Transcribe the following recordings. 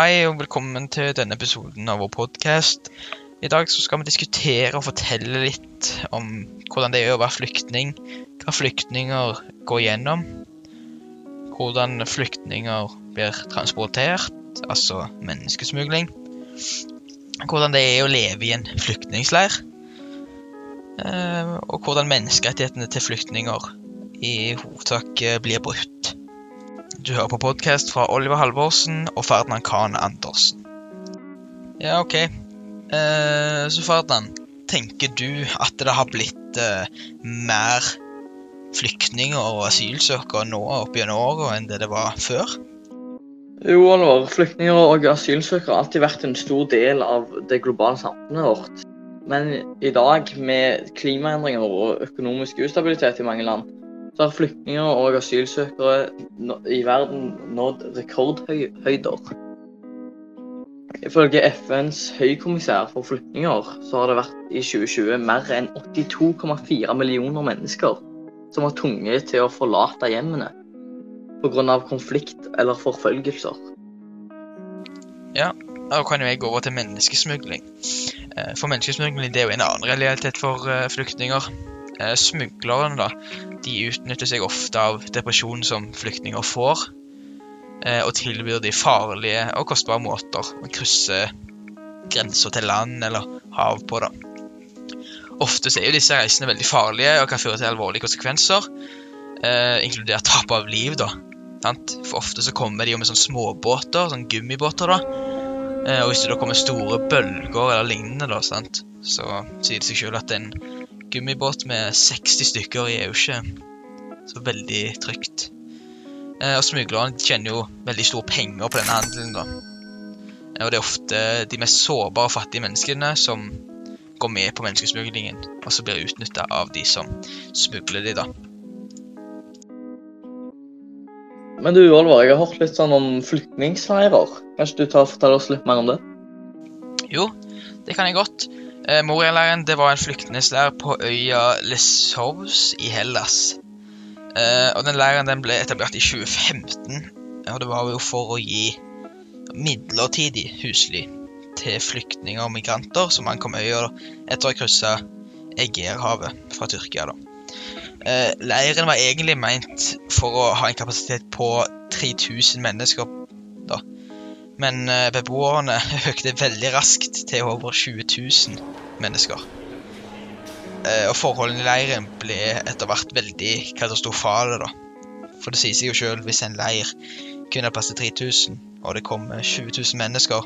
Hei og velkommen til denne episoden av vår podkast. I dag skal vi diskutere og fortelle litt om hvordan det er å være flyktning. Hva flyktninger går gjennom. Hvordan flyktninger blir transportert, altså menneskesmugling. Hvordan det er å leve i en flyktningleir. Eh, og hvordan menneskerettighetene til flyktninger i hovedsak blir brutt. Du hører på podkast fra Oliver Halvorsen og Ferdinand Kahn Andersen. Ja, OK. Eh, så Ferdinand, tenker du at det har blitt eh, mer flyktninger og asylsøkere nå opp gjennom åra enn det det var før? Jo, Oliver. Flyktninger og asylsøkere har alltid vært en stor del av det globale samfunnet vårt. Men i dag, med klimaendringer og økonomisk ustabilitet i mange land, så har flyktninger og asylsøkere i verden nådd rekordhøyder. Ifølge FNs høykommissær for flyktninger så har det vært i 2020 mer enn 82,4 millioner mennesker som var tvunget til å forlate hjemmene pga. konflikt eller forfølgelser. Ja, da kan jo jeg gå over til menneskesmugling. Eh, for menneskesmugling det er jo en annen realitet for eh, flyktninger. Eh, smuglerne da, de utnytter seg ofte av depresjonen som flyktninger får, eh, og tilbyr de farlige og kostbare måter å krysse grenser til land eller hav på. da. Ofte er jo disse reisene veldig farlige og kan føre til alvorlige konsekvenser, eh, inkludert tap av liv. da. For Ofte så kommer de jo med sånne småbåter, sånn gummibåter. da. Eh, og hvis det da kommer store bølger eller lignende, da, sant? så sier det seg selv at en gummibåt med 60 stykker i er jo ikke så veldig trygt. Eh, og smuglerne tjener jo veldig store penger på denne handelen. da. Eh, og det er ofte de mest sårbare og fattige menneskene som går med på menneskesmuglingen, og så blir utnytta av de som smugler de, da. Men du, Olvar, jeg har hørt litt sånn om flyktningleirer. Kanskje du tar og forteller oss litt mer om det? Jo, det kan jeg godt. Eh, Moria-leiren var en flyktningleir på øya Lesovs i Hellas. Eh, og den Leiren den ble etablert i 2015, og det var jo for å gi midlertidig husly til flyktninger og migranter som ankom øya etter å ha kryssa Egeerhavet fra Tyrkia. da. Eh, leiren var egentlig meint for å ha en kapasitet på 3000 mennesker men eh, beboerne økte veldig raskt til over 20 000 mennesker. Eh, og forholdene i leiren ble etter hvert veldig katastrofale, da. For det sier seg jo sjøl, hvis en leir kun har plass til 3000, og det kommer 20 000 mennesker,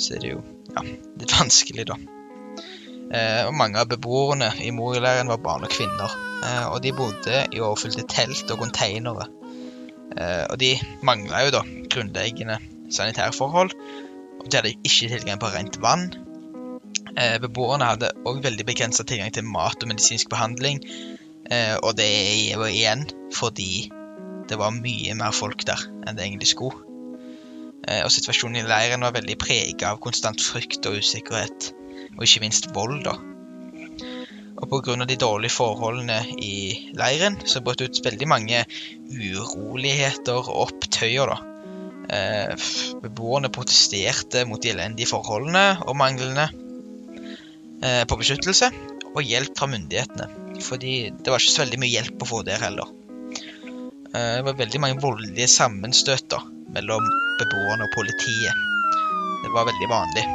så er det jo ja, litt vanskelig, da. Eh, og mange av beboerne i Moria-leiren var barn og kvinner. og de bodde i overfylte telt og containere. og de mangla jo da grunnleggende sanitærforhold, og de hadde ikke tilgang på rent vann. Eh, beboerne hadde òg veldig begrensa tilgang til mat og medisinsk behandling, eh, og det er jo igjen fordi det var mye mer folk der enn det egentlig skulle. Eh, og situasjonen i leiren var veldig prega av konstant frykt og usikkerhet, og ikke minst vold, da. Og pga. de dårlige forholdene i leiren så brøt ut veldig mange uroligheter og opptøyer, da. Eh, beboerne protesterte mot de elendige forholdene og manglene eh, på beskyttelse og hjelp fra myndighetene. Fordi det var ikke så veldig mye hjelp å få der heller. Eh, det var veldig mange voldelige sammenstøter mellom beboerne og politiet. Det var veldig vanlig.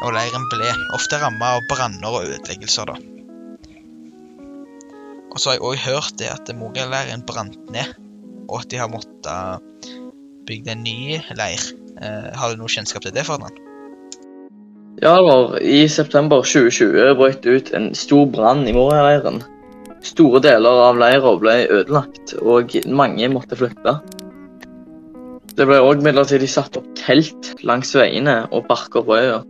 Og leiren ble ofte ramma av branner og ødeleggelser, da. Og så har jeg òg hørt det at Moria-leiren brant ned, og at de har måttet bygd en ny leir. Eh, har du noe kjennskap til det, Ferdinand? Ja, Alvar. I september 2020 brøt det ut en stor brann i Moria-leiren. Store deler av leira ble ødelagt, og mange måtte flykte. Det ble òg midlertidig satt opp telt langs veiene og parker på øya.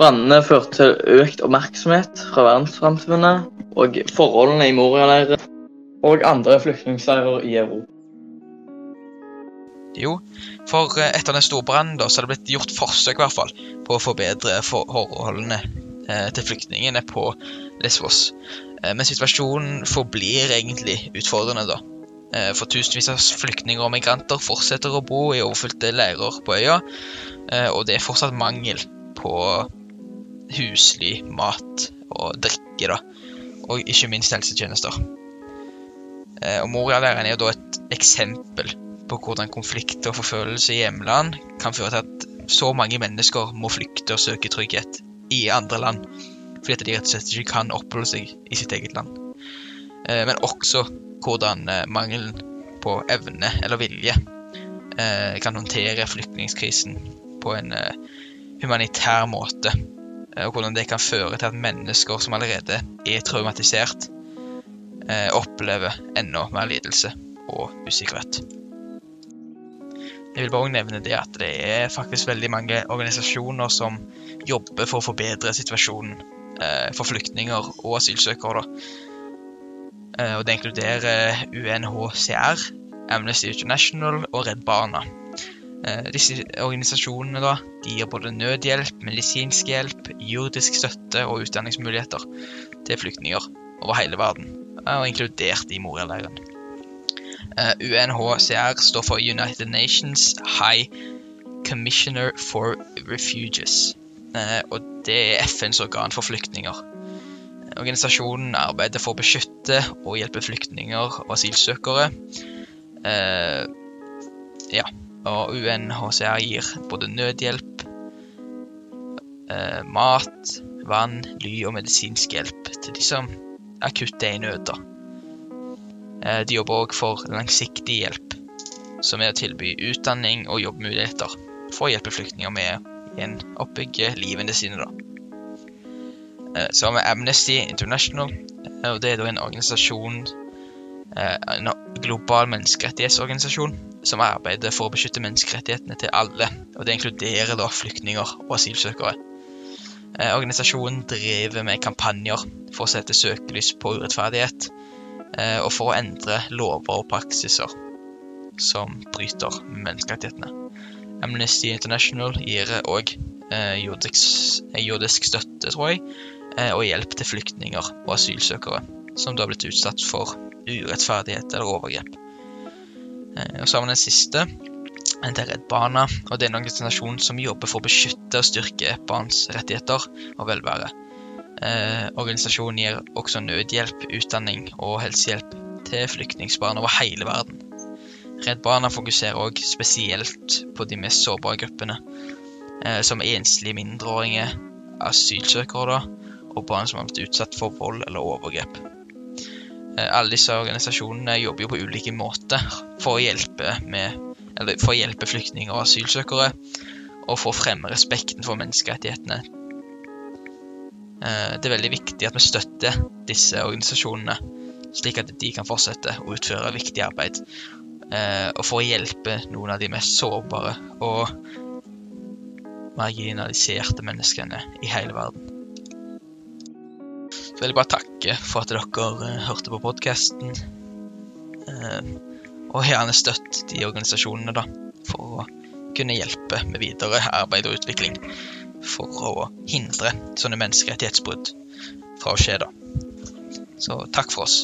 Brannene førte til økt oppmerksomhet fra verdenssamfunnet og forholdene i Moria-leiren og andre flyktningleirer i Europa. Jo, for eh, etter den store brannen da, så er det blitt gjort forsøk i hvert fall, på å forbedre forholdene eh, til flyktningene på Lesvos. Eh, men situasjonen forblir egentlig utfordrende, da. Eh, For tusenvis av flyktninger og migranter fortsetter å bo i overfylte leirer på øya, eh, og det er fortsatt mangel på husly, mat og drikke, da. Og ikke minst helsetjenester. Eh, Og Moria-leiren er jo da et eksempel på hvordan konflikt og forfølgelse i hjemland kan føre til at så mange mennesker må flykte og søke trygghet i andre land, fordi at de rett og slett ikke kan oppholde seg i sitt eget land. Eh, Men også hvordan eh, mangelen på evne eller vilje eh, kan håndtere flyktningkrisen på en humanitær måte. Og hvordan det kan føre til at mennesker som allerede er traumatisert, opplever enda mer lidelse og usikkerhet. Jeg vil bare nevne det at det er faktisk veldig mange organisasjoner som jobber for å forbedre situasjonen eh, for flyktninger og asylsøkere. Eh, og det inkluderer UNHCR, Amnesty International og Redd Barna. Eh, Disse organisasjonene da, de gir både nødhjelp, medisinsk hjelp, juridisk støtte og utdanningsmuligheter til flyktninger over hele verden, eh, og inkludert i Moria-leiren. Eh, UNHCR står for United Nations High Commissioner for Refugees, eh, og det er FNs organ for flyktninger. Organisasjonen arbeider for å beskytte og hjelpe flyktninger og asylsøkere. Eh, ja, og UNHCR gir både nødhjelp, mat, vann, ly og medisinsk hjelp til de som akutt er i nød. da. Eh, de jobber òg for langsiktig hjelp, som er å tilby utdanning og jobbmuligheter for å hjelpe flyktninger med å oppbygge livene sine. da. Eh, Så har vi Amnesty International, eh, og det er da en organisasjon En global menneskerettighetsorganisasjon som arbeider for å beskytte menneskerettighetene til alle, og det inkluderer da flyktninger og asylsøkere. Organisasjonen driver med kampanjer for å sette søkelys på urettferdighet, og for å endre lover og praksiser som bryter menneskerettighetene. Amnesty International gir òg jordisk, jordisk støtte, tror jeg, eh, og hjelp til flyktninger og asylsøkere som da har blitt utsatt for urettferdighet eller overgrep. Eh, Og så har vi den siste, det er Redd Barna, og det er en organisasjon som jobber for å beskytte og styrke barns rettigheter og velvære. Eh, organisasjonen gir også nødhjelp, utdanning og helsehjelp til flyktningsbarn over hele verden. Redd Barna fokuserer òg spesielt på de mest sårbare gruppene, eh, som enslige mindreårige, asylsøkere da, og barn som har blitt utsatt for vold eller overgrep. Eh, Alle disse organisasjonene jobber jo på ulike måter for å hjelpe, med, eller for å hjelpe flyktninger og asylsøkere, og for å fremme respekten for menneskerettighetene. Eh, Det er veldig viktig at vi støtter disse organisasjonene, slik at de kan fortsette å utføre viktig arbeid, eh, og for å hjelpe noen av de mest sårbare og marginaliserte menneskene i hele verden. Så vil jeg bare takke for at dere eh, hørte på podkasten. Og gjerne støtt de organisasjonene, da, for å kunne hjelpe med videre arbeid og utvikling. For å hindre sånne menneskerettighetsbrudd fra å skje, da. Så takk for oss.